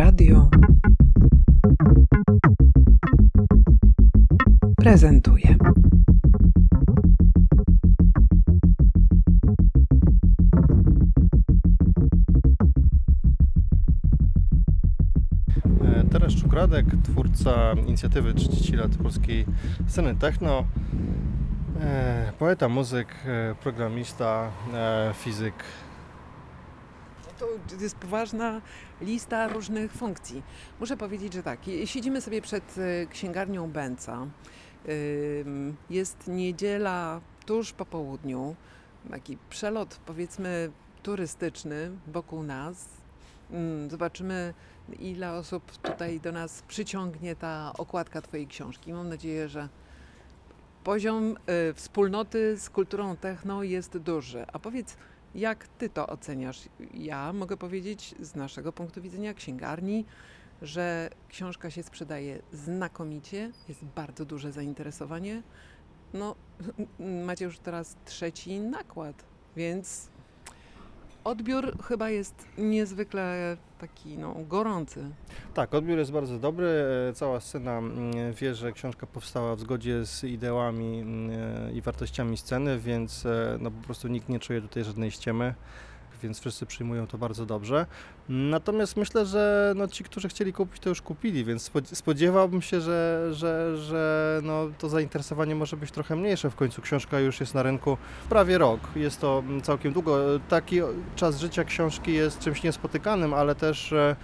Radio prezentuje. E, Teraz Czukradek, twórca inicjatywy 30 lat polskiej sceny techno, e, poeta, muzyk, e, programista, fizyk. To jest poważna lista różnych funkcji. Muszę powiedzieć, że tak, siedzimy sobie przed e, księgarnią. Ym, Jest niedziela tuż po południu. Taki przelot, powiedzmy, turystyczny wokół nas. Ym, Zobaczymy, ile osób tutaj do nas przyciągnie ta okładka Twojej książki. Mam nadzieję, że poziom y, wspólnoty z kulturą techno jest duży. A powiedz, jak Ty to oceniasz? Ja mogę powiedzieć z naszego punktu widzenia księgarni, że książka się sprzedaje znakomicie, jest bardzo duże zainteresowanie. No, macie już teraz trzeci nakład, więc odbiór chyba jest niezwykle taki no, gorący. Tak, odbiór jest bardzo dobry. E, Cała scena mm, wie, że książka powstała w zgodzie z ideałami mm, e, i wartościami sceny, więc e, no, po prostu nikt nie czuje tutaj żadnej ściemy. Więc wszyscy przyjmują to bardzo dobrze. Natomiast myślę, że no, ci, którzy chcieli kupić, to już kupili, więc spodzie- spodziewałbym się, że, że, że no, to zainteresowanie może być trochę mniejsze. W końcu książka już jest na rynku prawie rok. Jest to mm, całkiem długo. Taki czas życia książki jest czymś niespotykanym, ale też e,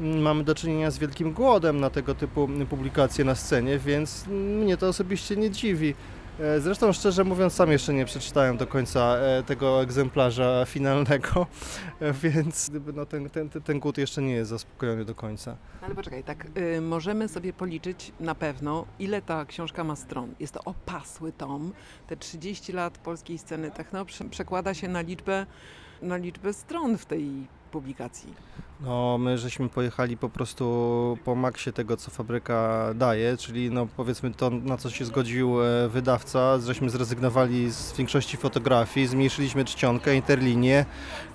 mm, mamy do czynienia z wielkim głodem na tego typu publikacje na scenie, więc mnie to osobiście nie dziwi. E, Zresztą szczerze mówiąc, sam jeszcze nie przeczytałem do końca e, tego egzemplarza finalnego, e, więc no, ten, ten, ten- głód jeszcze nie jest zaspokojony do końca. Ale poczekaj, tak, y, możemy sobie policzyć na pewno, ile ta książka ma stron. Jest to opasły tom. Te 30 lat polskiej sceny techno prze- przekłada się na liczbę, na liczbę stron w tej publikacji. No, my żeśmy pojechali po prostu po maksie tego, co fabryka daje, czyli no powiedzmy to, na co się zgodził e, wydawca, żeśmy zrezygnowali z większości fotografii, zmniejszyliśmy czcionkę, interlinię,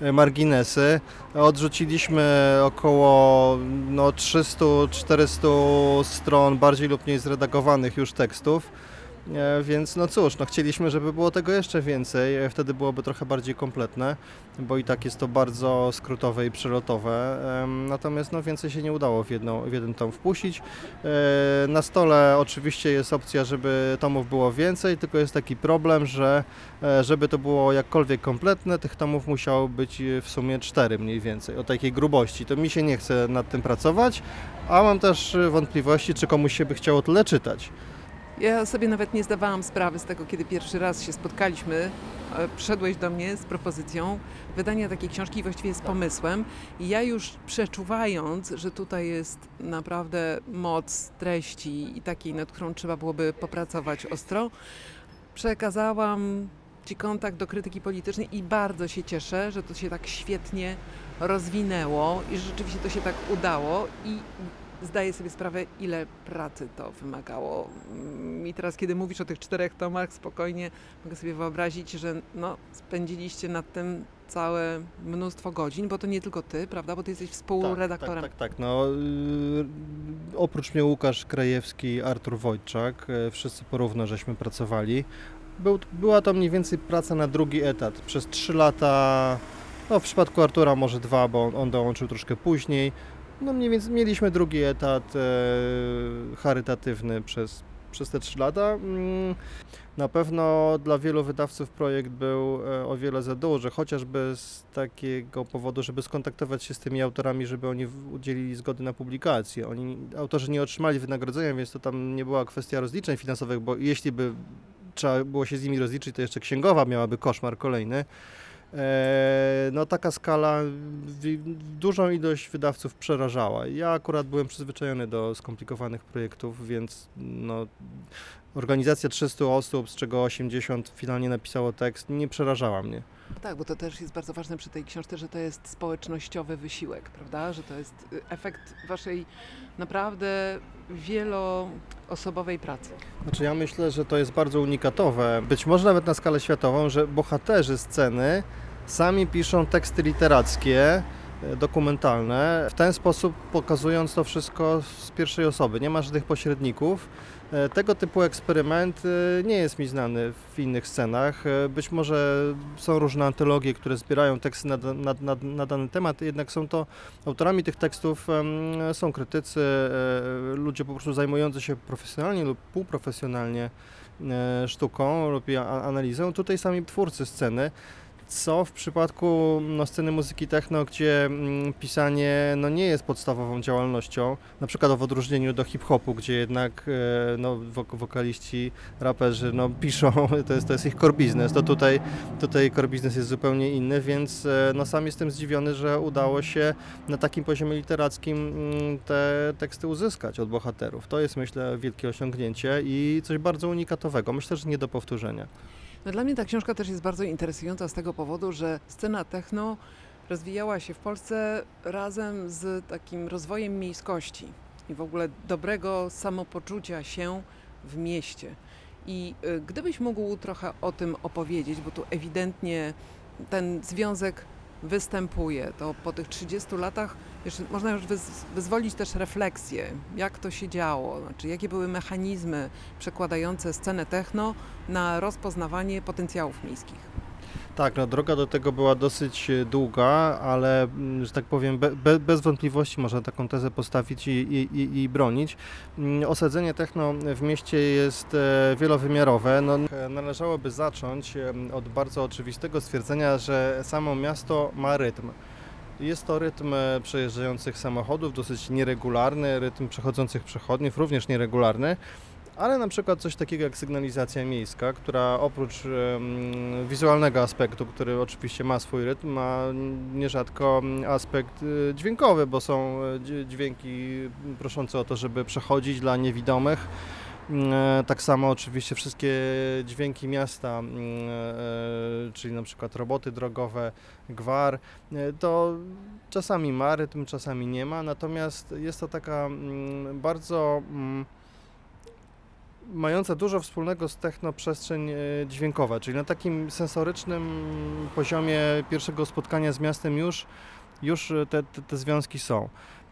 e, marginesy, odrzuciliśmy około no, 300-400 stron bardziej lub mniej zredagowanych już tekstów. E, Więc no cóż, no chcieliśmy, żeby było tego jeszcze więcej, e, wtedy byłoby trochę bardziej kompletne bo i tak jest to bardzo skrótowe i przelotowe. Natomiast no, więcej się nie udało w, jedną, w jeden tom wpuścić. E, Na stole oczywiście jest opcja, żeby tomów było więcej, tylko jest taki problem, że żeby to było jakkolwiek kompletne, tych tomów musiało być w sumie cztery mniej więcej, o takiej grubości. To mi się nie chce nad tym pracować, a mam też wątpliwości, czy komuś się by chciało tyle czytać. Ja sobie nawet nie zdawałam sprawy z tego, kiedy pierwszy raz się spotkaliśmy. e, Przyszedłeś do mnie z propozycją wydania takiej książki, właściwie z pomysłem. I ja już przeczuwając, że tutaj jest naprawdę moc treści i takiej, nad którą trzeba byłoby popracować ostro, przekazałam Ci kontakt do krytyki politycznej i bardzo się cieszę, że to się tak świetnie rozwinęło i że rzeczywiście to się tak udało i zdaję sobie sprawę, ile pracy to wymagało. Mm, I teraz, kiedy mówisz o tych czterech tomach, spokojnie mogę sobie wyobrazić, że no, spędziliście nad tym całe mnóstwo godzin, bo to nie tylko ty, prawda? Bo ty jesteś współredaktorem. Tak, tak, tak. No, yy, oprócz mnie Łukasz Krajewski, Artur Wojczak, yy, wszyscy porówno żeśmy pracowali. Był, była to mniej więcej praca na drugi etat. Przez trzy lata, no w przypadku Artura może dwa, bo on, on dołączył troszkę później. No mniej więcej mieliśmy drugi etat e, charytatywny przez, przez te trzy lata. Mm, Na pewno dla wielu wydawców projekt był e, o wiele za duży, chociażby z takiego powodu, żeby skontaktować się z tymi autorami, żeby oni udzielili zgody na publikację. Oni, autorzy nie otrzymali wynagrodzenia, więc to tam nie była kwestia rozliczeń finansowych, bo jeśli by trzeba było się z nimi rozliczyć, to jeszcze księgowa miałaby koszmar kolejny. E, No taka skala dużą ilość wydawców przerażała. Ja akurat byłem przyzwyczajony do skomplikowanych projektów, więc no, organizacja 300 osób, z czego 80 finalnie napisało tekst, nie przerażała mnie. Tak, bo to też jest bardzo ważne przy tej książce, że to jest społecznościowy wysiłek, prawda? Że to jest y, efekt waszej naprawdę wieloosobowej pracy. Znaczy ja myślę, że to jest bardzo unikatowe, być może nawet na skalę światową, że bohaterzy sceny sami piszą teksty literackie e, dokumentalne, w ten sposób pokazując to wszystko z pierwszej osoby. Nie ma żadnych pośredników. E, Tego typu eksperyment e, nie jest mi znany w innych scenach. Być może są różne antologie, które zbierają teksty na, na, na, na dany temat, jednak są to autorami tych tekstów są krytycy, ludzie po prostu zajmujący się profesjonalnie lub półprofesjonalnie sztuką lub analizą. Tutaj sami twórcy sceny. Co w przypadku no, sceny muzyki techno, gdzie mm, pisanie no, nie jest podstawową działalnością, na przykład w odróżnieniu do hip-hopu, gdzie jednak e, no, wok- wokaliści, raperzy no, piszą, to jest, to jest ich core business, to tutaj, tutaj core business jest zupełnie inny, więc e, no, sam jestem zdziwiony, że udało się na takim poziomie literackim mm, te teksty uzyskać od bohaterów. To jest myślę wielkie osiągnięcie i coś bardzo unikatowego, myślę, że nie do powtórzenia. No dla mnie ta książka też jest bardzo interesująca z tego powodu, że scena techno rozwijała się w Polsce razem z takim rozwojem miejskości i w ogóle dobrego samopoczucia się w mieście. I y, gdybyś mógł trochę o tym opowiedzieć, bo tu ewidentnie ten związek występuje, to po tych 30 latach jeszcze można już wyz- wyzwolić też refleksję, jak to się działo, znaczy jakie były mechanizmy przekładające scenę techno na rozpoznawanie potencjałów miejskich. Tak, no droga do tego była dosyć e, długa, ale, mm, że tak powiem, be, be, bez wątpliwości można taką tezę postawić i, i, i, bronić. Mm, Osadzenie techno w mieście jest e, wielowymiarowe. No, e, należałoby zacząć od bardzo oczywistego stwierdzenia, że samo miasto ma rytm. Jest to rytm przejeżdżających samochodów, dosyć nieregularny, rytm przechodzących przechodniów, również nieregularny. Ale na przykład coś takiego jak sygnalizacja miejska, która oprócz wizualnego aspektu, który oczywiście ma swój rytm, ma nierzadko aspekt y, dźwiękowy, bo są e, dź- dźwięki proszące o to, żeby przechodzić dla niewidomych. Mm, e, Tak samo oczywiście wszystkie dźwięki miasta, mm, e, czyli na przykład roboty drogowe, gwar, to czasami ma rytm, czasami nie ma, natomiast jest to taka mm, bardzo mająca dużo wspólnego z techno przestrzeń e, dźwiękowa, czyli na takim sensorycznym poziomie pierwszego spotkania z miastem już, już e, te, te, te związki są.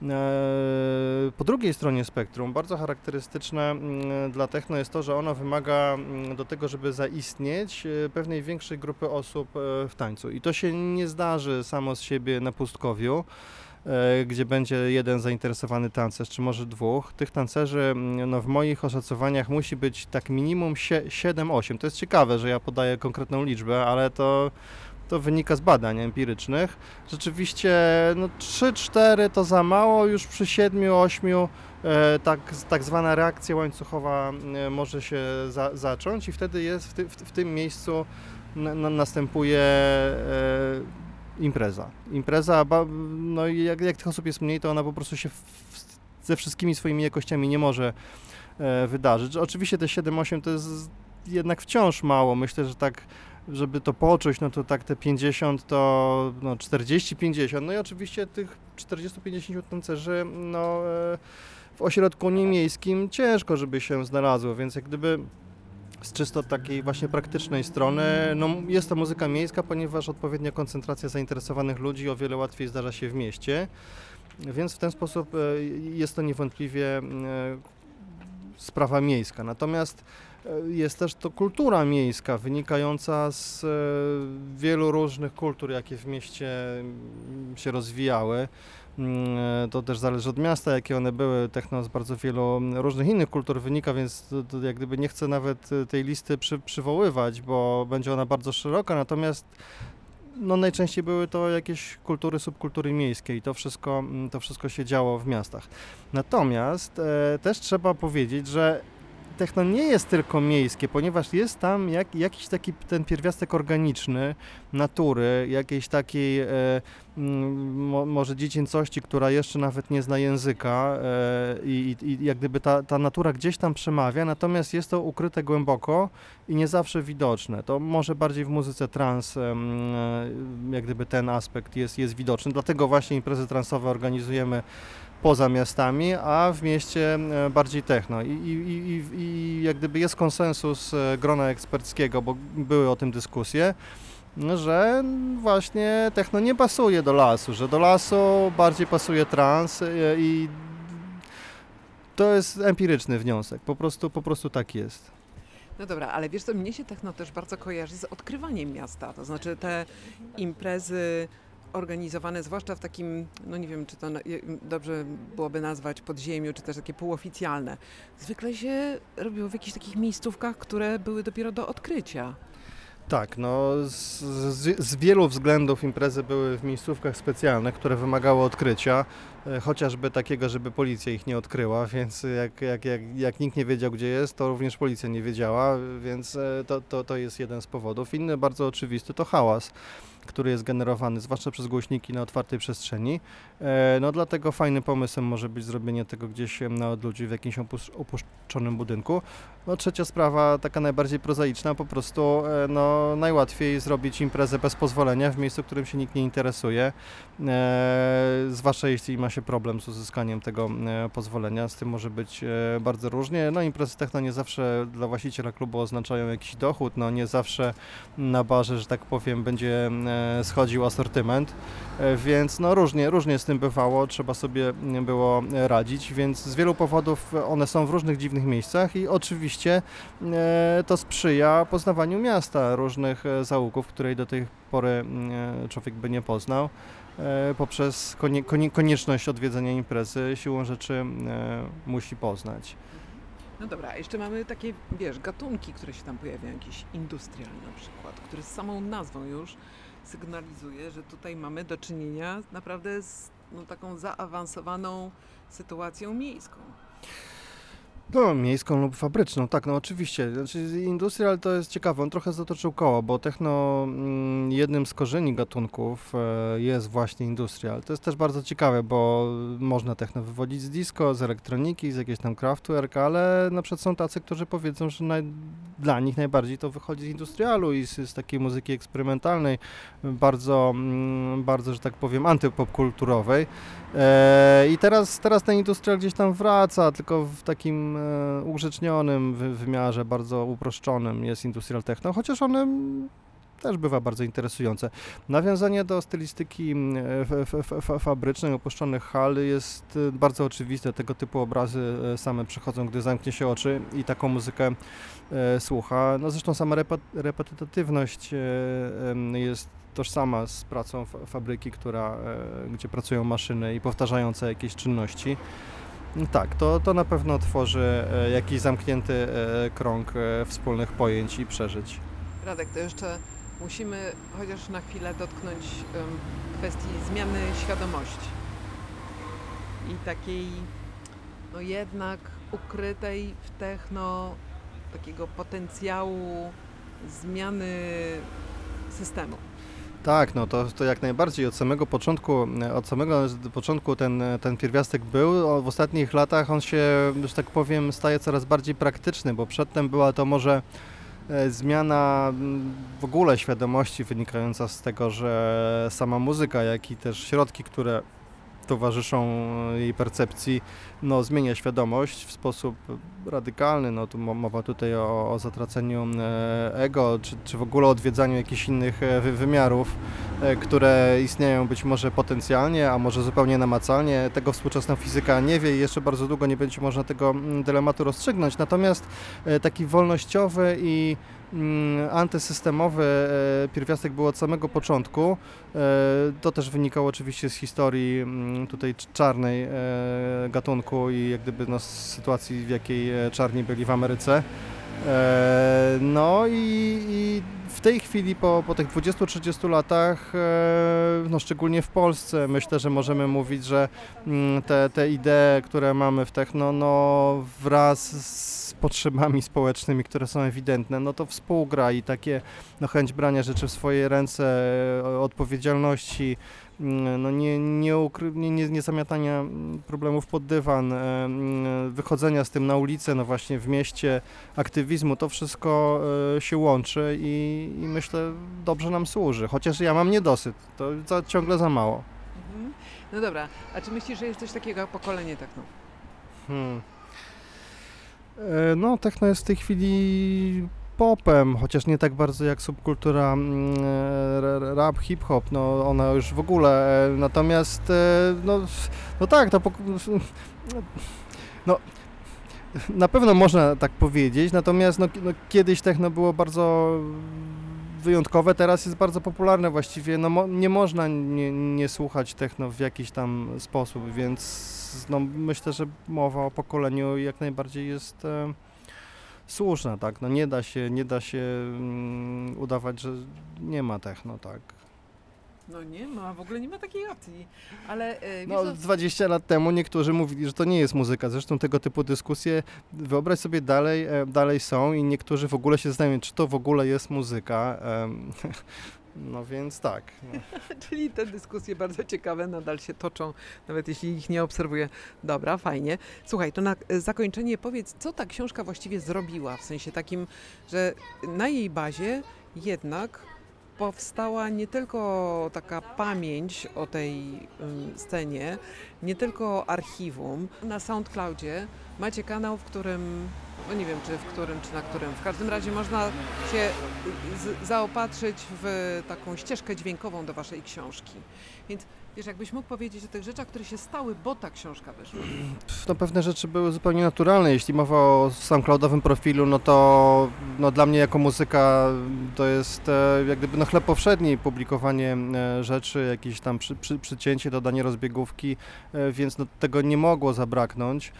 E, Po drugiej stronie spektrum bardzo charakterystyczne mm, dla techno jest to, że ono wymaga mm, do tego, żeby zaistnieć pewnej większej grupy osób w tańcu. I to się nie zdarzy samo z siebie na pustkowiu gdzie będzie jeden zainteresowany tancerz, czy może dwóch. Tych tancerzy mm, no, w moich oszacowaniach musi być tak minimum sie- 7-8. To jest ciekawe, że ja podaję konkretną liczbę, ale to, to wynika z badań empirycznych. Rzeczywiście no, 3-4 to za mało, już przy 7-8 e, tak, tak zwana reakcja łańcuchowa e, może się za, zacząć i wtedy jest w, ty, w, w tym miejscu na, na, następuje e, impreza. Impreza, no i jak, jak tych osób jest mniej, to ona po prostu się w, ze wszystkimi swoimi jakościami nie może e, wydarzyć. Oczywiście te 7-8 to jest jednak wciąż mało. Myślę, że tak, żeby to poczuć, no to tak te 50 to no 40-50. No i oczywiście tych 40-50 tancerzy, no e, w ośrodku niemiejskim ciężko, żeby się znalazło, więc jak gdyby z czysto takiej właśnie praktycznej strony, no jest to muzyka miejska, ponieważ odpowiednia koncentracja zainteresowanych ludzi o wiele łatwiej zdarza się w mieście, więc w ten sposób e, jest to niewątpliwie e, sprawa miejska. Natomiast e, jest też to kultura miejska, wynikająca z wielu różnych kultur, jakie w mieście mm, się rozwijały. Mm, e, To też zależy od miasta, jakie one były. Techno z bardzo wielu mm, różnych innych kultur wynika, więc to, to jak gdyby nie chcę nawet e, tej listy przy, przywoływać, bo będzie ona bardzo szeroka. Natomiast no, najczęściej były to jakieś kultury, subkultury miejskie i to wszystko, mm, to wszystko się działo w miastach. Natomiast e, też trzeba powiedzieć, że techno nie jest tylko miejskie, ponieważ jest tam jak, jakiś taki ten pierwiastek organiczny natury, jakiejś takiej e, mm, mo, może dziecięcości, która jeszcze nawet nie zna języka e, i, i jak gdyby ta, ta natura gdzieś tam przemawia, natomiast jest to ukryte głęboko i nie zawsze widoczne. To może bardziej w muzyce trans e, jak gdyby ten aspekt jest, jest widoczny, dlatego właśnie imprezy transowe organizujemy poza miastami, a w mieście e, bardziej techno. I, i, i, i- jak gdyby jest konsensus e, grona eksperckiego, bo były o tym dyskusje, że właśnie techno nie pasuje do lasu, że do lasu bardziej pasuje trans y, i to jest empiryczny wniosek, po prostu, po prostu tak jest. No dobra, ale wiesz co, mnie się techno też bardzo kojarzy z odkrywaniem miasta. To znaczy te imprezy organizowane, zwłaszcza w takim, no nie wiem, czy to dobrze byłoby nazwać podziemiu, czy też takie półoficjalne. Zwykle się robiło w jakichś takich miejscówkach, które były dopiero do odkrycia. Tak, no z, z, z wielu względów imprezy były w miejscówkach specjalnych, które wymagały odkrycia, e, chociażby takiego, żeby policja ich nie odkryła, więc jak, jak, jak, jak nikt nie wiedział, gdzie jest, to również policja nie wiedziała, więc e, to, to, to jest jeden z powodów. Inny, bardzo oczywisty, to hałas który jest generowany, zwłaszcza przez głośniki na otwartej przestrzeni. E, No dlatego fajnym pomysłem może być zrobienie tego gdzieś na odludziu w jakimś opusz- opuszczonym budynku. No trzecia sprawa, taka najbardziej prozaiczna, po prostu e, no, najłatwiej zrobić imprezę bez pozwolenia w miejscu, którym się nikt nie interesuje, e, zwłaszcza jeśli ma się problem z uzyskaniem tego pozwolenia, z tym może być bardzo różnie. No imprezy techno nie zawsze dla właściciela klubu oznaczają jakiś dochód, no nie zawsze na barze, że tak powiem, będzie schodził asortyment, e, więc no różnie, różnie z tym bywało, trzeba sobie m, było radzić, więc z wielu powodów one są w różnych dziwnych miejscach i oczywiście e, to sprzyja poznawaniu miasta, różnych e, zaułków, której do tej pory m, e, człowiek by nie poznał. Poprzez konie, konie, konieczność odwiedzenia imprezy siłą rzeczy e, musi poznać. No dobra, jeszcze mamy takie, wiesz, gatunki, które się tam pojawiają, jakiś industrial na przykład, który z samą nazwą już sygnalizuje, że tutaj mamy do czynienia naprawdę z no, taką zaawansowaną sytuacją miejską. No, miejską lub fabryczną, tak, no oczywiście. Znaczy, industrial to jest ciekawe, on trochę zatoczył koło, bo techno, mm, jednym z korzeni gatunków e, jest właśnie industrial. To jest też bardzo ciekawe, bo można techno wywodzić z disco, z elektroniki, z jakiejś tam kraftwerk, ale na przykład są tacy, którzy powiedzą, że naj, dla nich najbardziej to wychodzi z industrialu i z, z takiej muzyki eksperymentalnej, bardzo, mm, bardzo, że tak powiem, antypopkulturowej. E, I teraz, teraz ten industrial gdzieś tam wraca, tylko w takim ugrzecznionym wy- wymiarze, bardzo uproszczonym jest industrial techno, chociaż one też bywa bardzo interesujące. Nawiązanie do stylistyki mm, f- fabrycznej, opuszczonych hal jest e, bardzo oczywiste. Tego typu obrazy e, same przychodzą, gdy zamknie się oczy i taką muzykę e, słucha. No zresztą sama repe- repetytywność e, jest tożsama z pracą fa- fabryki, która, e, gdzie pracują maszyny i powtarzające jakieś czynności. No Tak, to, to na pewno tworzy e, jakiś zamknięty e, krąg e, wspólnych pojęć i przeżyć. Radek, to jeszcze musimy chociaż na chwilę dotknąć kwestii zmiany świadomości i takiej, no jednak ukrytej w techno takiego potencjału zmiany systemu. Tak, no to, to jak najbardziej od samego początku, e, od samego początku ten, ten pierwiastek był. W ostatnich latach on się, że tak powiem, staje coraz bardziej praktyczny, bo przedtem była to może e, zmiana mm, w ogóle świadomości wynikająca z tego, że sama muzyka, jak i też środki, które towarzyszą jej percepcji, no, zmienia świadomość w sposób radykalny. No, tu mo- mowa tutaj o, o zatraceniu e, ego, czy, czy w ogóle odwiedzaniu jakichś innych e, wy- wymiarów, e, które istnieją być może potencjalnie, a może zupełnie namacalnie. Tego współczesna fizyka nie wie i jeszcze bardzo długo nie będzie można tego mm, dylematu rozstrzygnąć. Natomiast taki wolnościowy i antysystemowy e, pierwiastek był od samego początku. E, To też wynikało oczywiście z historii mm, tutaj cz- czarnej e, gatunku i jak gdyby no, z sytuacji, w jakiej czarni byli w Ameryce. No i, i w tej chwili po, po tych 20-30 latach, e, no szczególnie w Polsce, myślę, że możemy mówić, że mm, te, te idee, które mamy w techno, no wraz z potrzebami społecznymi, które są ewidentne, no to współgra i takie no, chęć brania rzeczy w swoje ręce, e, odpowiedzialności, no nie, nie, ukry, nie, nie, nie zamiatania mm, problemów pod dywan, e, mm, wychodzenia z tym na ulicę, no właśnie w mieście, aktywizmu, to wszystko e, się łączy i, i myślę dobrze nam służy, chociaż ja mam niedosyt, to za, ciągle za mało. Mhm. No dobra, a czy myślisz, że jest coś takiego jak pokolenie techno? Hmm. E, No, techno jest w tej chwili hip-hopem, chociaż nie tak bardzo jak subkultura mm, e, ra- rap, hip-hop, no ona już w ogóle, e, natomiast e, no, no tak, to no, na pewno można tak powiedzieć, natomiast no, no, kiedyś techno było bardzo wyjątkowe, teraz jest bardzo popularne właściwie, no mo- nie można nie, nie słuchać techno w jakiś tam sposób, więc no, myślę, że mowa o pokoleniu jak najbardziej jest e, słuszna, tak, no nie da się, nie da się mm, udawać, że nie ma techno, tak. No nie ma, w ogóle nie ma takiej opcji. Ale e, No, wiesz, 20 lat temu niektórzy mówili, że to nie jest muzyka. Zresztą tego typu dyskusje, wyobraź sobie, dalej, e, dalej są i niektórzy w ogóle się zastanawiają, czy to w ogóle jest muzyka. No więc tak. No. Czyli te dyskusje bardzo ciekawe nadal się toczą, nawet jeśli ich nie obserwuję. Dobra, fajnie. Słuchaj, to na e, zakończenie powiedz, co ta książka właściwie zrobiła, w sensie takim, że na jej bazie jednak powstała nie tylko taka pamięć o tej scenie, nie tylko archiwum. Na SoundCloudzie macie kanał, w którym, no nie wiem czy w którym, czy na którym, w każdym razie można się zaopatrzyć w taką ścieżkę dźwiękową do waszej książki. Więc wiesz, jakbyś mógł powiedzieć o tych rzeczach, które się stały, bo ta książka wyszła. No pewne rzeczy były zupełnie naturalne. Jeśli mowa o SoundCloudowym profilu, no to no dla mnie jako muzyka to jest e, jak gdyby no chleb powszedni, publikowanie e, rzeczy, jakieś tam przy, przy, przycięcie, dodanie rozbiegówki, e, więc no, tego nie mogło zabraknąć.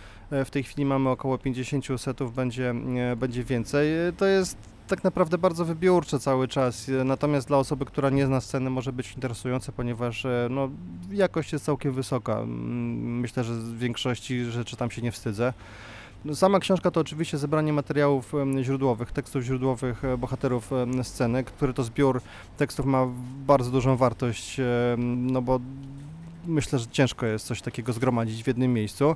W tej chwili mamy około 50 setów, będzie, będzie więcej. To jest tak naprawdę bardzo wybiórcze cały czas, e, natomiast dla osoby, która nie zna sceny może być interesujące, ponieważ e, no, jakość jest całkiem wysoka. Myślę, że z większości rzeczy tam się nie wstydzę. No, Sama książka to oczywiście zebranie materiałów źródłowych, tekstów źródłowych e, bohaterów sceny, który to zbiór tekstów ma bardzo dużą wartość, no bo myślę, że ciężko jest coś takiego zgromadzić w jednym miejscu.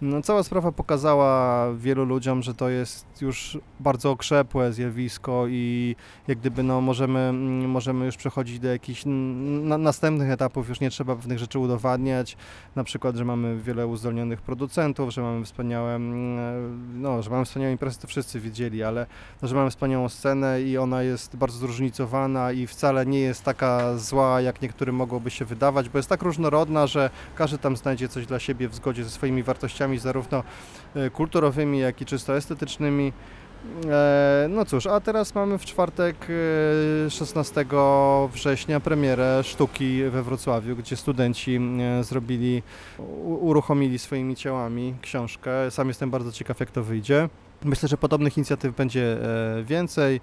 No, cała sprawa pokazała wielu ludziom, że to jest już bardzo okrzepłe zjawisko i jak gdyby no, możemy, mm, możemy już przechodzić do jakichś na, następnych etapów, już nie trzeba pewnych rzeczy udowadniać, na przykład, że mamy wiele uzdolnionych producentów, że mamy wspaniałe, mm, no, że mamy wspaniałe imprezy, to wszyscy wiedzieli, ale no, że mamy wspaniałą scenę i ona jest bardzo zróżnicowana i wcale nie jest taka zła, jak niektórym mogłoby się wydawać, bo jest tak różnorodna, że każdy tam znajdzie coś dla siebie w zgodzie ze swoimi wartościami, zarówno e, kulturowymi, jak i czysto estetycznymi. E, No cóż, a teraz mamy w czwartek e, 16 września premierę sztuki we Wrocławiu, gdzie studenci e, zrobili, uruchomili swoimi ciałami książkę. Sam jestem bardzo ciekaw, jak to wyjdzie. Myślę, że podobnych inicjatyw będzie e, więcej.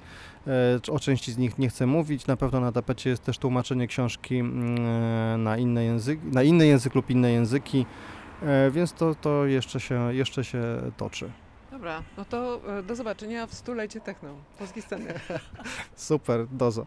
E, O części z nich nie chcę mówić. Na pewno na tapecie jest też tłumaczenie książki mm, na inny język, na inny język lub inne języki, E, więc to, to jeszcze, się, jeszcze się toczy. Dobra, no to e, do zobaczenia w stulecie techno, polskiej sceny. Super, dozo.